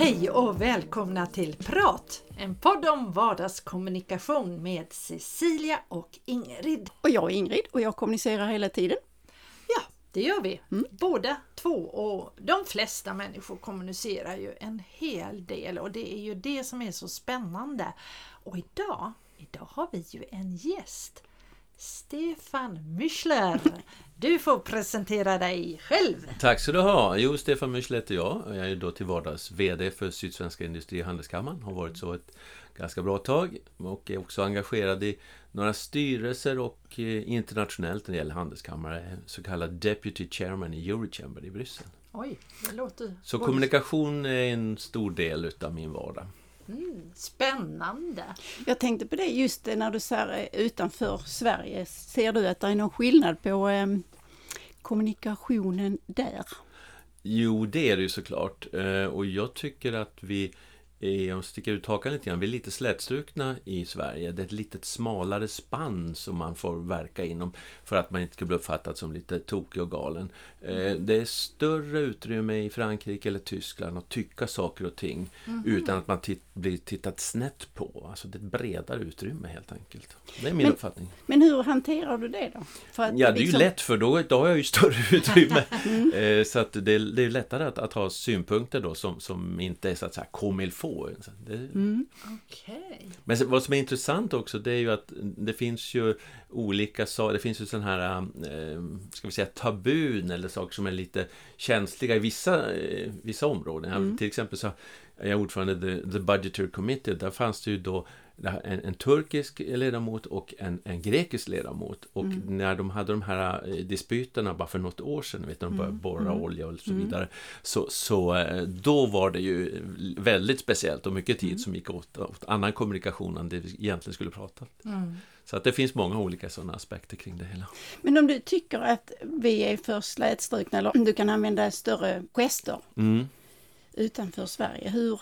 Hej och välkomna till Prat! En podd om vardagskommunikation med Cecilia och Ingrid. Och jag är Ingrid och jag kommunicerar hela tiden. Ja, det gör vi. Mm. Båda två och de flesta människor kommunicerar ju en hel del och det är ju det som är så spännande. Och idag, idag har vi ju en gäst. Stefan Müschler. Du får presentera dig själv. Tack ska du ha. Jo, Stefan Müschler heter jag. Jag är då till vardags VD för Sydsvenska Industri och Handelskammaren. Har varit så ett ganska bra tag och är också engagerad i några styrelser och eh, internationellt när det gäller handelskammare. Så kallad Deputy Chairman i Eurochamber i Bryssel. Oj, det låter... Så kommunikation är en stor del utav min vardag. Mm, spännande! Jag tänkte på det just när du säger utanför Sverige. Ser du att det är någon skillnad på eh, kommunikationen där? Jo, det är det ju såklart. Eh, och jag tycker att vi om jag sticker ut hakan lite grann, vi är lite slätstrukna i Sverige. Det är ett lite smalare spann som man får verka inom för att man inte ska bli uppfattad som lite tokig och galen. Mm. Det är större utrymme i Frankrike eller Tyskland att tycka saker och ting mm. utan att man tit blir tittat snett på. Alltså det är ett bredare utrymme helt enkelt. Det är min men, uppfattning. Men hur hanterar du det då? ja, det är liksom... ju lätt för då, då har jag ju större utrymme. mm. Eh, så att det, det är lättare att, att, ha synpunkter då som, som inte är så att säga comme il faut. Det... Mm. Okay. Men vad som är intressant också det är ju att det finns ju olika saker, det finns ju sådana här, eh, ska vi säga tabun eller saker som är lite känsliga i vissa, eh, vissa områden. Mm. Till exempel så är jag ordförande i the, the Budgetary Committee, där fanns det ju då en, en, turkisk ledamot och en, en grekisk ledamot. Och mm. när de hade de här eh, dispyterna bara för något år sedan, vet, när de började mm. borra mm. olja och så mm. vidare. Så, så eh, då var det ju väldigt speciellt och mycket tid mm. som gick åt, åt annan kommunikation än det vi egentligen skulle prata. Mm. Så att det finns många olika sådana aspekter kring det hela. Men om du tycker att vi är för slätstrukna eller om du kan använda större gester utanför Sverige, hur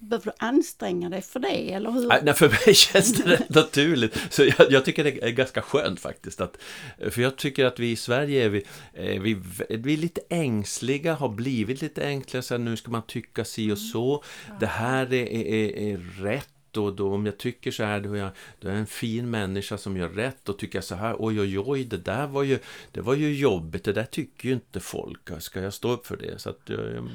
Behöver du anstränga dig för det, eller hur? Nej, för mig känns det rätt naturligt. Så jag, jag, tycker det är ganska skönt faktiskt. Att, för jag tycker att vi i Sverige är vi, är vi, vi är lite ängsliga, har blivit lite ängsliga. Så här, nu ska man tycka si och så. Mm. Det här är, är, är rätt och då om jag tycker så här, då är, jag, då är jag en fin människa som gör rätt och tycker så här, oj oj oj, det där var ju, det var ju jobbigt, det där tycker ju inte folk, ska jag stå upp för det? Så att,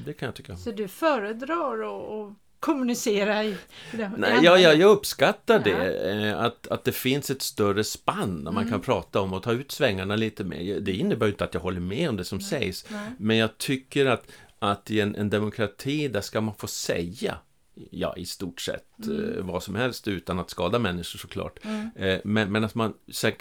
det kan jag tycka. Så du föredrar att kommunicera i... Nej, ja, ja, jag uppskattar det, eh, att, att det finns ett större spann när man mm. kan prata om och ta ut svängarna lite mer. Det innebär inte att jag håller med om det som Nej. sägs, Nej. men jag tycker att, att i en, en demokrati där ska man få säga ja, i stort sett mm. eh, vad som helst utan att skada människor såklart. Mm. Eh, men, men att, man,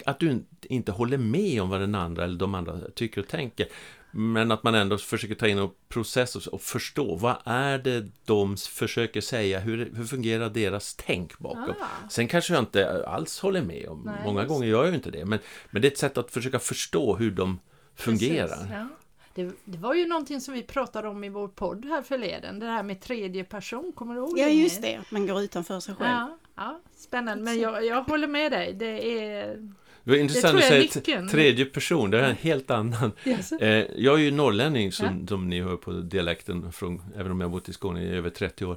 att du inte håller med om vad den andra eller de andra tycker och tänker. Men att man ändå försöker ta in och processa och förstå vad är det de försöker säga, hur, hur fungerar deras tänk bakom. Ah. Sen kanske jag inte alls håller med om, Nej, många gånger gör jag ju inte det, men, men det är ett sätt att försöka förstå hur de fungerar. Precis, ja. Det, det, var ju någonting som vi pratade om i vår podd här förleden, det här med tredje person, kommer du ihåg Ja just det, man går utanför sig själv. Ja, ja spännande, men jag, jag håller med dig, det är det var intressant att säga tredje person, det är en helt annan. Yes. Eh, jag är ju norrlänning som, ja. som ni hör på dialekten, från, även om jag har bott i Skåne i över 30 år.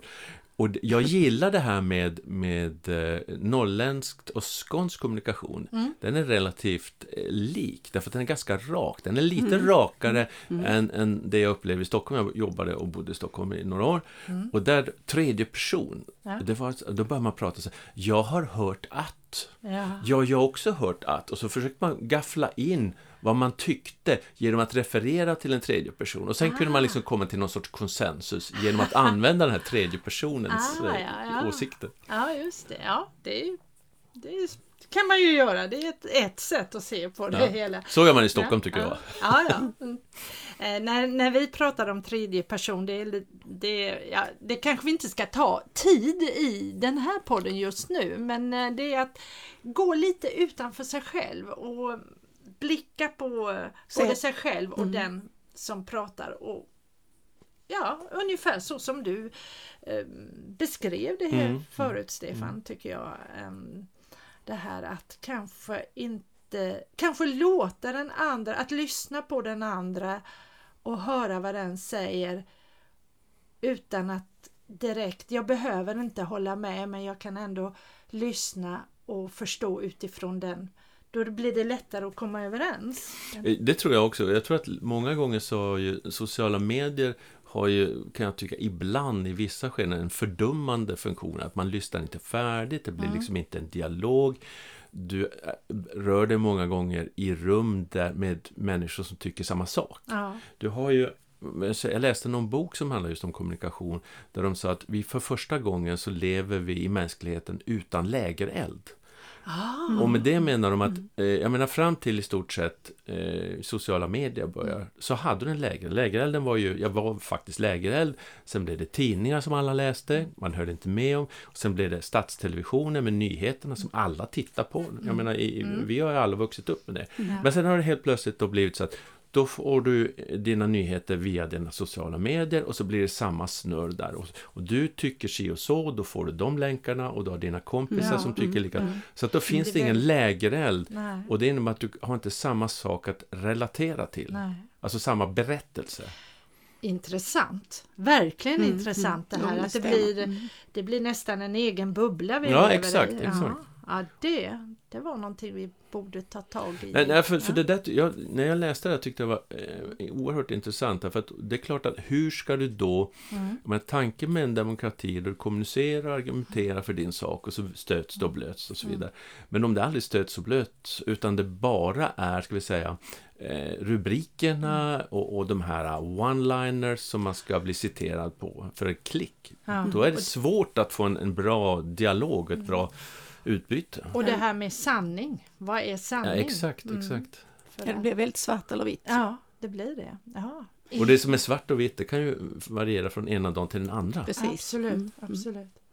Och jag gillar det här med, med eh, norrländskt och skånsk kommunikation. Mm. Den är relativt eh, lik, därför att den är ganska rak. Den är lite mm. rakare mm. Än, än det jag upplevde i Stockholm. Jag jobbade och bodde i Stockholm i några år. Mm. Och där, tredje person, ja. det var, då börjar man prata så här, jag har hört att. Ja. ja, jag har också hört att. Och så försöker man gaffla in vad man tyckte genom att referera till en tredje person. Och sen ah. kunde man liksom komma till någon sorts konsensus genom att använda den här tredje personens ah, ja, ja. Eh, åsikter. Ja, just det. Ja, det, det kan man ju göra. Det är ett, ett sätt att se på det ja. hela. Så gör man i Stockholm tycker jag. Ja, ja. Mm. Eh, när, när vi pratar om tredje person, det, det, ja, det kanske vi inte ska ta tid i den här podden just nu, men eh, det är att gå lite utanför sig själv och blicka på både sig själv och mm. den som pratar och ja, ungefär så som du eh, beskrev det här mm. förut Stefan, mm. tycker jag. Um, det här att kanske inte, kanske låta den andra, att lyssna på den andra och höra vad den säger utan att direkt, jag behöver inte hålla med men jag kan ändå lyssna och förstå utifrån den då blir det lättare att komma överens. Eh, det tror jag också. Jag tror att många gånger så har ju sociala medier har ju, kan jag tycka, ibland i vissa skeden en fördummande funktion. Att man lyssnar inte färdigt, det blir mm. liksom inte en dialog. Du eh, rör dig många gånger i rum där med människor som tycker samma sak. Ja. Du har ju jag läste någon bok som handlar just om kommunikation där de sa att vi för första gången så lever vi i mänskligheten utan lägereld. Ah. Och med det menar de att, mm. eh, jag menar fram till i stort sett eh, sociala medier börjar, så hade du en läger. Lägerelden var ju, jag var faktiskt lägereld. Sen blev det tidningar som alla läste, man hörde inte med om. Och sen blev det statstelevisionen med nyheterna som alla tittar på. Jag mm. menar, i, mm. vi har ju alla vuxit upp med det. Men sen har det helt plötsligt då blivit så att då får du dina nyheter via dina sociala medier och så blir det samma snurr där. Och, och du tycker si och så, då får du de länkarna och du har dina kompisar ja, som tycker mm, likadant. Mm. Så att då finns det, det ingen lägereld. Nej. Och det innebär att du har inte samma sak att relatera till. Nej. Alltså samma berättelse. Intressant, verkligen mm, intressant det här att det blir, mm. det blir nästan en egen bubbla vi Ja exakt, i. exakt. Ja, det, det var någonting vi borde ta tag i. Nej, för, för det där, jag, när jag läste det tyckte jag var eh, oerhört intressant. För att det är klart att hur ska du då, mm. med tanke med en demokrati där du kommunicerar, argumenterar för din sak och så stöts det och blöts och så mm. vidare. Mm. Men om det aldrig stöts och blöts, utan det bara är, ska vi säga, eh, rubrikerna mm. och, och de här one-liners som man ska bli citerad på för ett klick. Ja. Då är det svårt att få en, en bra dialog, ett bra utbyte. Och det här med sanning, vad är sanning? Ja, exakt, mm. exakt. Ja, det blir väldigt svart eller vitt. Ja, det blir det. Ja. Och det som är svart och vitt, det kan ju variera från ena dagen till den andra. Precis. Absolut, mm. absolut.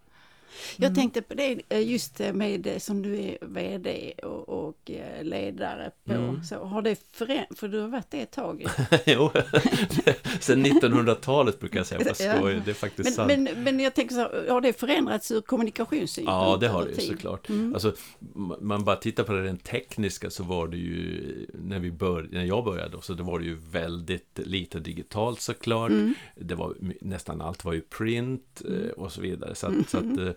Jag mm. tänkte på det eh, just med eh, som du är VD och, och eh, ledare på. Mm. Så har det förändrats? För du har varit det ett tag. jo, sen 1900-talet brukar jag säga. Fast ja. det är faktiskt men, sant. Men, men jag tänker så, har det förändrats ur kommunikationssynpunkt? Ja, det har det ju såklart. Mm. Alltså, man bara tittar på det rent tekniska så var det ju när, vi bör, när jag började så det var det ju väldigt lite digitalt såklart. Mm. Det var nästan allt var ju print mm. och så vidare. Så att, så att mm.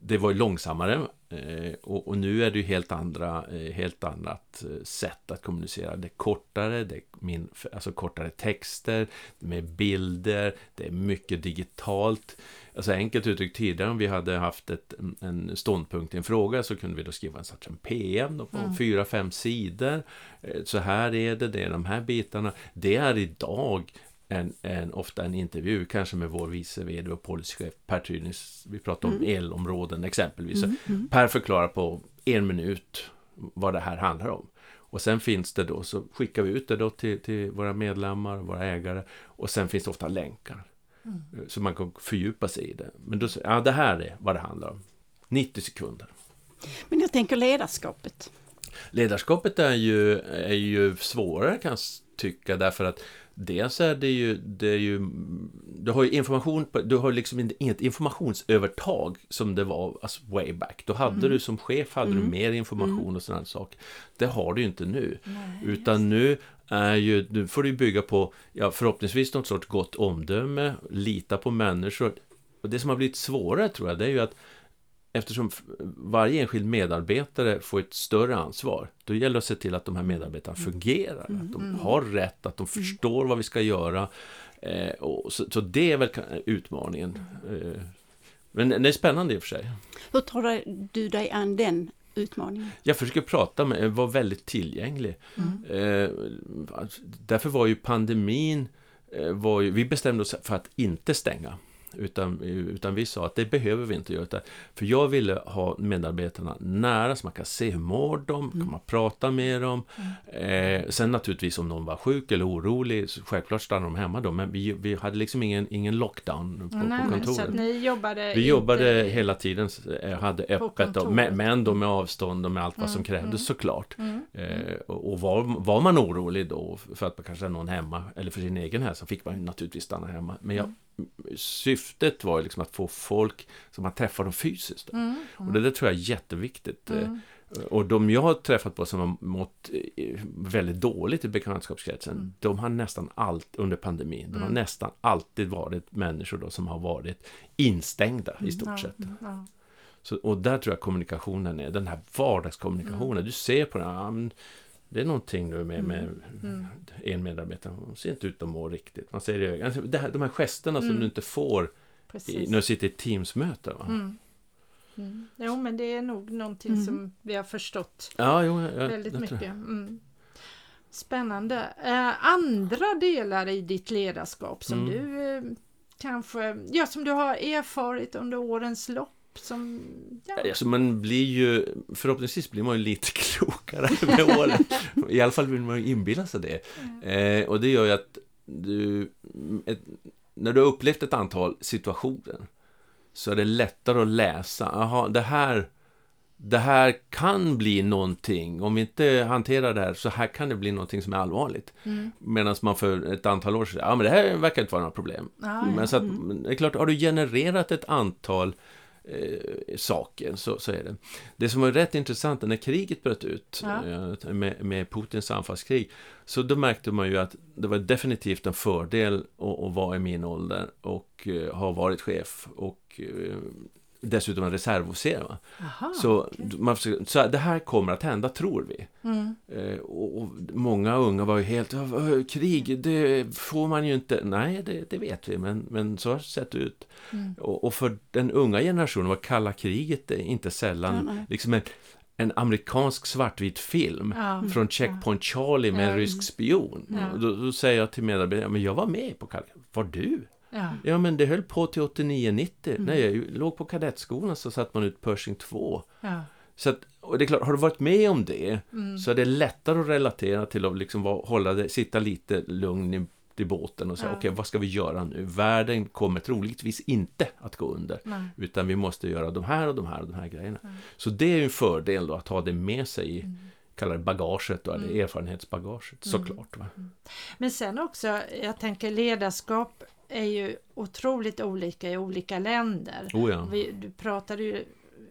Det var ju långsammare eh, och, nu är det ju helt andra, eh, helt annat sätt att kommunicera. Det är kortare, det är min, alltså kortare texter, med bilder, det är mycket digitalt. Alltså enkelt uttryckt tidigare om vi hade haft ett, en ståndpunkt i en fråga så kunde vi då skriva en sorts en PM på mm. fyra, fem sidor. Så här är det, det är de här bitarna. Det är idag en, en, ofta en intervju, kanske med vår vice vd och policychef Per Trynis. Vi pratar om mm. elområden exempelvis. Mm. Mm. Per förklarar på en minut vad det här handlar om. Och sen finns det då, så skickar vi ut det då till, till våra medlemmar, våra ägare. Och sen finns det ofta länkar. Mm. Så man kan fördjupa sig i det. Men då säger ja det här är vad det handlar om. 90 sekunder. Men jag tänker ledarskapet. Ledarskapet är ju, är ju svårare kan jag tycka därför att Dels är det ju, det är ju du har ju information, du har liksom inget informationsövertag som det var alltså way back. Då hade mm. du som chef hade mm. du mer information mm. och sådana saker. Det har du ju inte nu. Nej, Utan nu är ju, nu får du bygga på, ja förhoppningsvis något sorts gott omdöme, lita på människor. Och det som har blivit svårare tror jag, det är ju att eftersom varje enskild medarbetare får ett större ansvar, då gäller det att se till att de här medarbetarna mm. fungerar, mm, att de mm. har rätt, att de mm. förstår vad vi ska göra. Eh, och så, så, det är väl utmaningen. Eh, men det är spännande i och för sig. Hur tar du dig an den utmaningen? Jag försöker prata med, vara väldigt tillgänglig. Mm. Eh, därför var ju pandemin, eh, var ju, vi bestämde oss för att inte stänga. Utan, utan vi sa att det behöver vi inte göra. För jag ville ha medarbetarna nära så man kan se hur mår de, mm. kan man prata med dem. Mm. Eh, sen naturligtvis om någon var sjuk eller orolig, så självklart stannade de hemma då. Men vi, vi hade liksom ingen, ingen lockdown på, Nej, på kontoret. Så ni jobbade vi jobbade hela tiden, eh, hade öppet, och, men då med avstånd och med allt vad som mm, krävdes mm. såklart. Mm. Eh, och var, var man orolig då för att man kanske är någon hemma eller för sin egen hälsa fick man naturligtvis stanna hemma. Men jag syftet var liksom att få folk som man träffar dem fysiskt. Mm, mm. Och det där tror jag är jätteviktigt. Mm. Och de jag har träffat på som har mått eh, väldigt dåligt i bekantskapskretsen, mm. de har nästan allt under pandemin, de har mm. nästan alltid varit människor då som har varit instängda i stort sett. Ja, Så, och där tror jag kommunikationen är, den här vardagskommunikationen. Mm. Du ser på den, det är någonting nu med, med mm. en medarbetare, hon ser inte ut att må riktigt. Man ser det, alltså, det här, de här gesterna som du inte får i, när du sitter i ett Teamsmöte. Va? Mm. Jo, men det är nog någonting mm. som vi har förstått ja, jo, jag, väldigt jag mycket. Mm. Spännande. Eh, andra delar i ditt ledarskap som mm. du eh, kanske, ja som du har erfarit under årens lopp? Som, ja. Alltså man blir ju, förhoppningsvis blir man ju lite klokare med åren. I alla fall vill man ju inbilla sig det. Eh, och det gör ju att du, ett, när du har upplevt ett antal situationer så är det lättare att läsa. Aha, det här, det här kan bli någonting. Om vi inte hanterar det här, så här kan det bli någonting som är allvarligt. Mm. Medan man för ett antal år sedan, ja men det här verkar inte vara några problem. Ah, men så att, mm. det är klart, har du genererat ett antal eh, saker, så, så är det. Det som var rätt intressant, när kriget bröt ut ja. eh, med, med Putins anfallskrig, så då märkte man ju att det var definitivt en fördel att, att vara i min ålder och eh, ha varit chef och eh, dessutom en reservofficer. Så, okay. så det här kommer att hända, tror vi. Mm. Eh, och, och, många unga var ju helt, krig, det får man ju inte. Nej, det, det vet vi, men, men så har det sett ut. Mm. Och, och, för den unga generationen var kalla kriget inte sällan ja, liksom en, en amerikansk svartvit film ja. från Checkpoint Charlie med en rysk spion. Då, då, säger jag till medarbetarna, men jag var med på kalla Var du? Ja. ja, men det höll på till 89-90. Mm. När jag låg på kadettskolan så satt man ut Pershing 2. Ja. Så att, och det är klart, har du varit med om det mm. så är det lättare att relatera till att liksom hålla det, sitta lite lugn i, i båten och säga ja. okej, okay, vad ska vi göra nu? Världen kommer troligtvis inte att gå under. Nej. Utan vi måste göra de här och de här och de här grejerna. Nej. Så det är ju en fördel då att ha det med sig i mm kallar det bagaget, då, mm. erfarenhetsbagaget mm. såklart. Va? Mm. Men sen också, jag tänker ledarskap är ju otroligt olika i olika länder. Oh ja. Vi, du pratade ju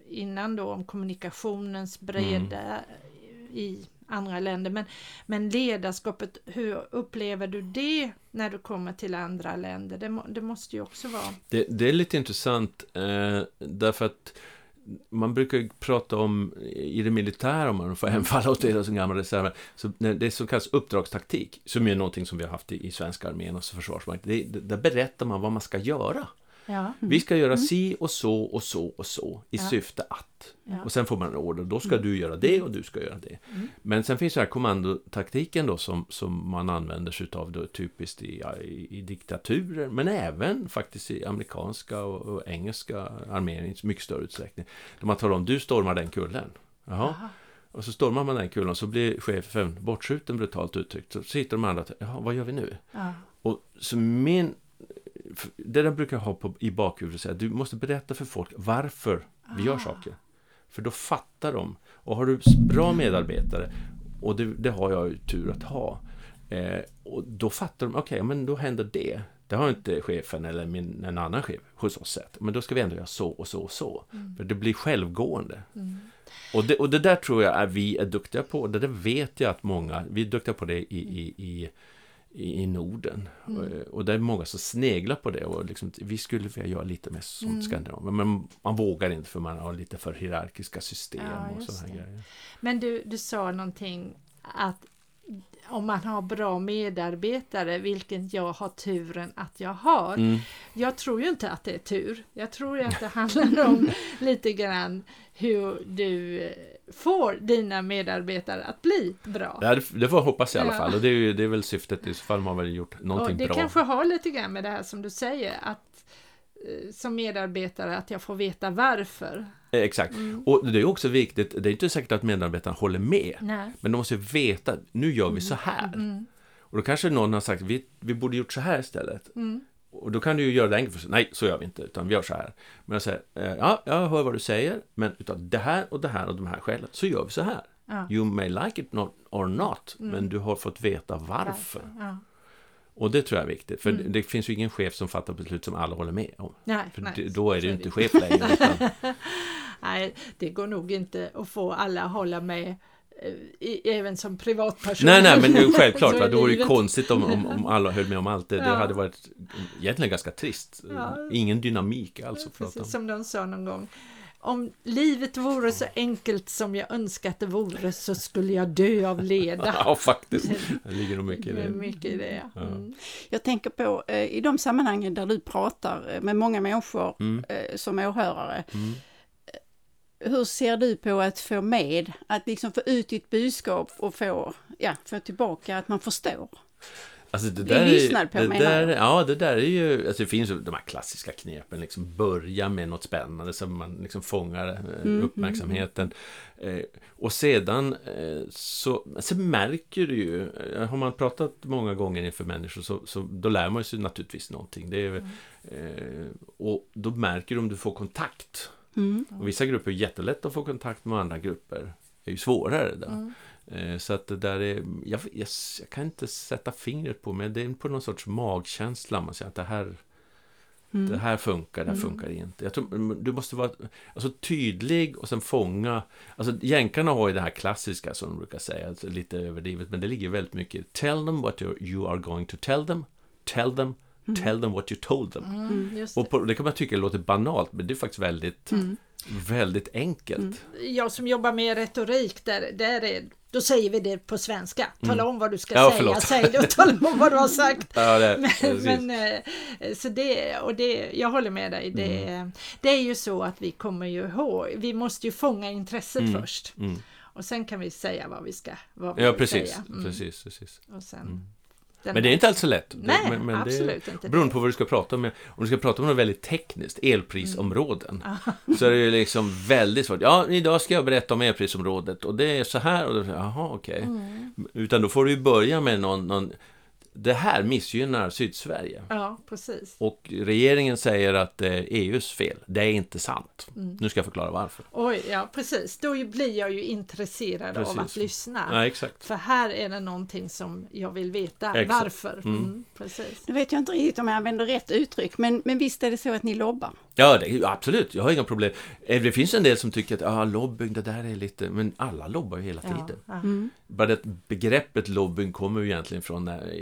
innan då om kommunikationens breda mm. i andra länder. Men, men ledarskapet, hur upplever du det när du kommer till andra länder? Det, det måste ju också vara... Det, det är lite intressant eh, därför att man brukar prata om i det militära, om man får hemfalla åt det som gamla reserver, så det som kallas uppdragstaktik, som är någonting som vi har haft i, i svenska armén och försvarsmakten, där berättar man vad man ska göra. Ja. Vi ska göra mm. si och så och så och så i ja. syfte att. Ja. Och sen får man en order, då ska mm. du göra det och du ska göra det. Mm. Men sen finns det här kommandotaktiken då som, som man använder sig av då, typiskt i, i, i, diktaturer, men även faktiskt i amerikanska och, och engelska arméer i mycket större utsträckning. Där man talar om, du stormar den kullen. Jaha. Aha. Och så stormar man den kulan så blir chefen bortskjuten brutalt uttryckt. Så sitter de andra och jaha, vad gör vi nu? Ja. Och så min det där brukar jag ha på, i bakhuvudet, säga, du måste berätta för folk varför vi gör ah. saker. För då fattar de. Och har du bra medarbetare, och det, det har jag ju tur att ha, eh, och då fattar de, okej, okay, men då händer det. Det har inte chefen eller min, en annan chef hos oss sett. Men då ska vi ändå göra så och så och så. Mm. För det blir självgående. Mm. Och, det, och det där tror jag är vi är duktiga på. Det där vet jag att många, vi är duktiga på det i, i, i i, Norden. Mm. Och, och det är många som sneglar på det och liksom, vi skulle vilja göra lite mer som mm. Skandinavien. Men man vågar inte för man har lite för hierarkiska system ja, och sådana grejer. Men du, du sa någonting att om man har bra medarbetare, vilket jag har turen att jag har. Mm. Jag tror ju inte att det är tur. Jag tror att det handlar om lite grann hur du får dina medarbetare att bli bra. Ja, det, det får jag hoppas i alla fall. Och det är, ju, det är väl syftet, i så fall man väl gjort någonting bra. Det kanske har lite grann med det här som du säger, att eh, som medarbetare att jag får veta varför. Eh, exakt. Mm. Och det är också viktigt, det är inte säkert att medarbetarna håller med. Nej. Men de måste veta, nu gör vi mm. så här. Mm. Och då kanske någon har sagt, vi, vi borde gjort så här istället. Mm. Och då kan du ju göra det enkelt för sig. Nej, så gör vi inte, utan vi gör så här. Men jag säger, eh, ja, jag hör vad du säger, men utav det här och det här och de här skälen så gör vi så här. Ja. You may like it not, or not, mm. men du har fått veta varför. Ja. Och det tror jag är viktigt, för mm. det finns ju ingen chef som fattar beslut som alla håller med om. Nej, för nej, då är det ju inte chef längre. Utan... nej, det går nog inte att få alla att hålla med eh, även som privatperson. Nej, nej, men självklart, va? det vore ju konstigt om, om, om, alla höll med om allt. Det, ja. det hade varit egentligen ganska trist. Ja. Ingen dynamik alls om. Som någon sa någon gång, om livet vore så enkelt som jag önskar att det vore så skulle jag dö av leda. ja, faktiskt. Det ligger nog mycket i det. Mycket i det ja. Mm. Jag tänker på eh, i de sammanhangen där du pratar eh, med många människor mm. eh, som åhörare. Mm. Hur ser du på att få med, att liksom få ut ditt budskap och få, ja, få tillbaka att man förstår? Alltså det där, lyssnar på det där, Ja, det där är ju... Alltså det finns ju de här klassiska knepen. Liksom börja med något spännande så man liksom fångar eh, mm, mm, uppmärksamheten. Mm. Och sedan eh, så, så märker du ju... Har man pratat många gånger inför människor så, så då lär man sig naturligtvis någonting. Det är, mm. och då märker du om du får kontakt. Mm. Och vissa grupper är jättelätt att få kontakt med andra grupper. Det är ju svårare. Där. Eh, så att det där är, jag, jag, jag, kan inte sätta fingret på men det är på någon sorts magkänsla man säger att det här mm. Det här funkar, det här mm. funkar inte. Jag tror, du måste vara alltså, tydlig och sen fånga Alltså jänkarna har ju det här klassiska som de brukar säga, alltså, lite överdrivet men det ligger väldigt mycket Tell them what you are going to tell them Tell them Mm. Tell them what you told them. Mm, det. Och på, det kan man tycka låter banalt, men det är faktiskt väldigt, mm. Väldigt enkelt. Mm. Jag som jobbar med retorik, där, där är, då säger vi det på svenska. Tala om vad du ska ja, säga, förlåt. säg det och tala om vad du har sagt. ja, det, men, men, eh, så det, och det, jag håller med dig. Det, mm. det är ju så att vi kommer ju ihåg, vi måste ju fånga intresset mm. först. Och sen kan vi säga vad vi ska vad vi Ja, precis. Säga. precis, precis. Och sen, men det är inte alls så lätt. Nej, men, men absolut det, inte. Beroende på vad du ska prata om. Om du ska prata om något väldigt tekniskt, elprisområden, mm. så är det ju liksom väldigt svårt. Ja, idag ska jag berätta om elprisområdet och det är så här och då, jaha, okej. Okay. Mm. Utan då får du ju börja med någon, någon det här missgynnar Sydsverige. Ja, precis. Och regeringen säger att det är EUs fel. Det är inte sant. Mm. Nu ska jag förklara varför. Oj, ja precis. Då blir jag ju intresserad precis. av att lyssna. Ja, exakt. För här är det någonting som jag vill veta exakt. varför. Mm. Mm, precis. Nu vet jag inte riktigt om jag använder rätt uttryck, men, men visst är det så att ni lobbar? Ja, det, absolut. Jag har inga problem. Eh, det finns en del som tycker att ah, lobbying, det där är lite... Men alla lobbar ju hela tiden. Ja, mm. Bara det begreppet lobbying kommer ju egentligen från när,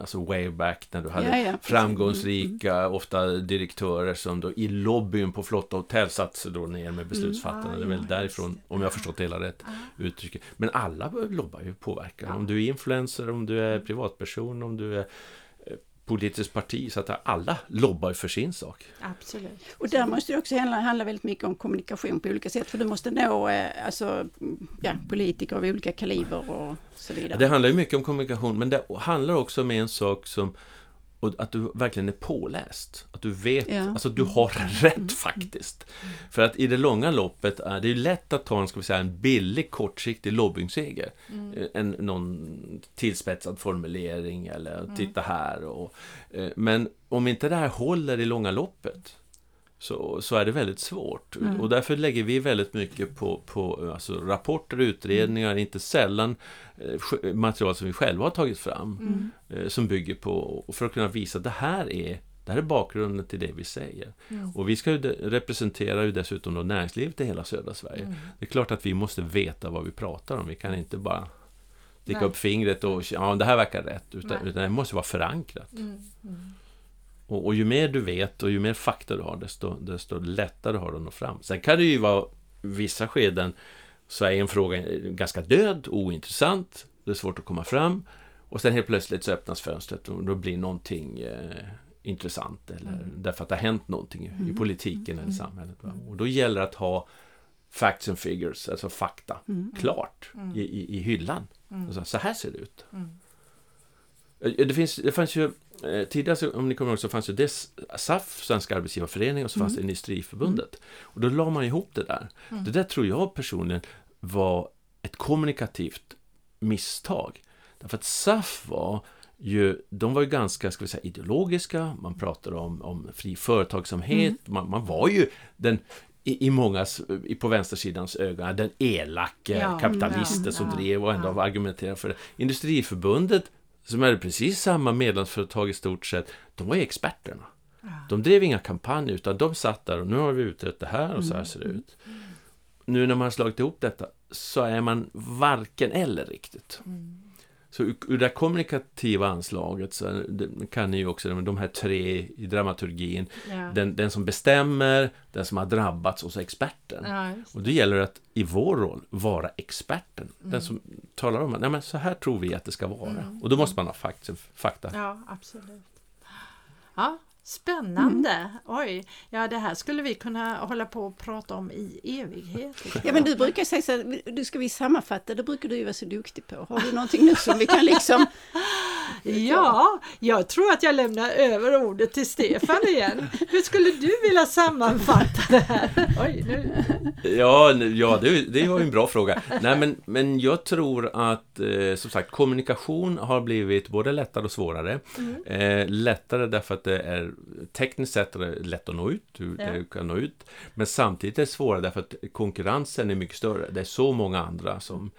alltså way back när du hade ja, ja, framgångsrika, mm. ofta direktörer som då i lobbyn på flotta hotell satt sig då ner med beslutsfattarna. Mm. det är väl därifrån, om jag har förstått det hela rätt, uttrycket. Men alla lobbar ju påverkar. Om du är influencer, om du är privatperson, om du är politiskt parti så att alla lobbar för sin sak. Absolut. Och där måste det också handla, handla väldigt mycket om kommunikation på olika sätt för du måste nå eh, alltså, ja, politiker av olika kaliber och så vidare. Det handlar ju mycket om kommunikation men det handlar också om en sak som och att du verkligen är påläst. Att du vet, ja. alltså du har mm. rätt mm. faktiskt. För att i det långa loppet är det ju lätt att ta en, ska vi säga, en billig kortsiktig lobbyingseger. Mm. Eh, en, någon tillspetsad formulering eller mm. titta här och... Eh, men om inte det här håller i långa loppet så, så är det väldigt svårt. Mm. Och därför lägger vi väldigt mycket på, på alltså rapporter och utredningar, mm. inte sällan eh, material som vi själva har tagit fram. Mm. Eh, som bygger på, för att kunna visa att det här är det här är bakgrunden till det vi säger. Mm. Och vi ska ju representera ju dessutom då näringslivet i hela södra Sverige. Mm. Det är klart att vi måste veta vad vi pratar om. Vi kan inte bara sticka upp fingret och ja, det här verkar rätt. Utan, utan det måste vara förankrat. Mm. mm. Och, och, ju mer du vet och ju mer fakta du har, desto, desto lättare har du att nå fram. Sen kan det ju vara vissa skeden så är en fråga ganska död, ointressant, det är svårt att komma fram. Och sen helt plötsligt så öppnas fönstret och då blir någonting eh, intressant. Eller mm. därför att det har hänt någonting i, mm. politiken mm. eller samhället. Va? Och då gäller det att ha facts and figures, alltså fakta, mm. klart mm. i, i, i hyllan. Alltså, så här ser det ut. Eh, det, finns, det fanns ju Eh, tidigare, om ni kommer ihåg, så fanns det SAF, Svenska Arbetsgivarföreningen, och så fanns det mm. Industriförbundet. Mm. Och då la man ihop det där. Mm. Det där tror jag personligen var ett kommunikativt misstag. Därför att SAF var ju, de var ju ganska, ska vi säga, ideologiska, man pratade om, om fri företagsamhet, mm. man, man var ju den i, i mångas, i, på vänstersidans ögon, den elake ja, kapitalisten ja, som ja, drev och ändå ja. argumenterade för det. Industriförbundet som hade precis samma medlemsföretag i stort sett, de var ju experterna. De drev inga kampanjer, utan de satt där och nu har vi utrett det här och så här ser det ut. Nu när man har slagit ihop detta så är man varken eller riktigt. Mm. Så ur det kommunikativa anslaget så kan ni ju också, de här tre i dramaturgin, ja. den, den som bestämmer, den som har drabbats och så experten. Ja, och då gäller det att i vår roll vara experten, mm. den som talar om att Nej, men så här tror vi att det ska vara. Mm. Och då måste man ha fakta. Ja, absolut. Ja, Spännande! Mm. Oj, ja det här skulle vi kunna hålla på och prata om i evighet. Ja men du brukar säga så här, du ska vi sammanfatta, det brukar du ju vara så duktig på. Har du någonting nu som vi kan liksom... ja, jag tror att jag lämnar över ordet till Stefan igen. Hur skulle du vilja sammanfatta det här? Oj, nu. Ja, ja det, det var en bra fråga. Nej men, men jag tror att eh, som sagt kommunikation har blivit både lättare och svårare. Mm. Eh, lättare därför att det är tekniskt sett lätt att nå ut, du, ja. kan nå ut. Men samtidigt är det svårare därför att konkurrensen är mycket större. Det är så många andra som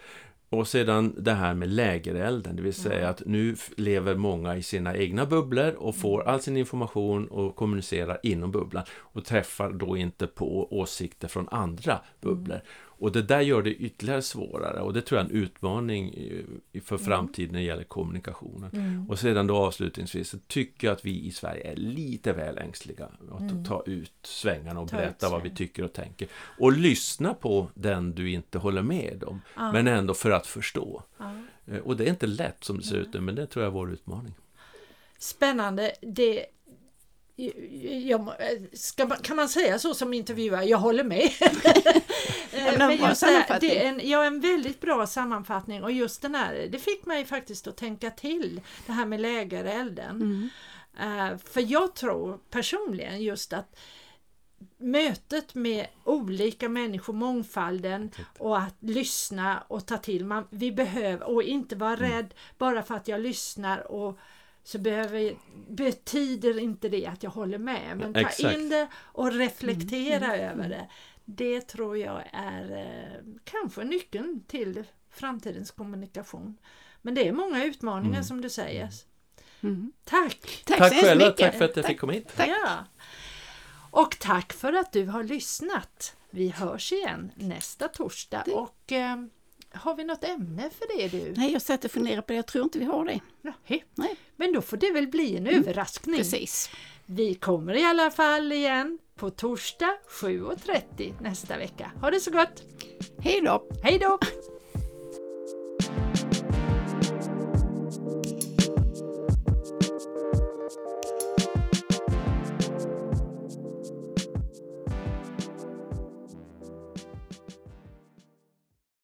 och sedan det här med lägerelden, det vill säga mm. att nu lever många i sina egna bubblor och får mm. all sin information och kommunicerar inom bubblan och träffar då inte på åsikter från andra bubblor. Mm. Och det där gör det ytterligare svårare och det tror jag är en utmaning för mm. framtiden när det gäller kommunikationen. Mm. Och sedan då avslutningsvis så tycker jag att vi i Sverige är lite väl ängsliga att mm. ta ut svängarna och ta berätta vad vi tycker och tänker. Och lyssna på den du inte håller med om, ja. men ändå för att förstå. Ja. Eh, och det är inte lätt som det ser ut nu, men det tror jag är vår utmaning. Spännande. Det jag, ska, kan man säga så som intervjuare? Jag håller med. Men just här, det är en, ja, en väldigt bra sammanfattning och just den här, det fick mig faktiskt att tänka till det här med lägerelden. Mm. Uh, för jag tror personligen just att mötet med olika människor, mångfalden och att lyssna och ta till. Man, vi behöver, och inte vara mm. rädd bara för att jag lyssnar och så behöver, betyder inte det att jag håller med. Men ta Exakt. in det och reflektera mm, mm, över mm. det. Det tror jag är eh, kanske nyckeln till framtidens kommunikation. Men det är många utmaningar mm. som du säger. Mm. Tack! Tack, tack själva, tack för att jag fick komma hit. Tack. Ja. Och tack för att du har lyssnat. Vi hörs igen nästa torsdag det. och eh, har vi något ämne för det du? Nej, jag satt och funderade på det. Jag tror inte vi har det. Nej. Nej. Men då får det väl bli en mm. överraskning. Precis. Vi kommer i alla fall igen på torsdag 7.30 nästa vecka. Ha det så gott! Hej då! Hej då!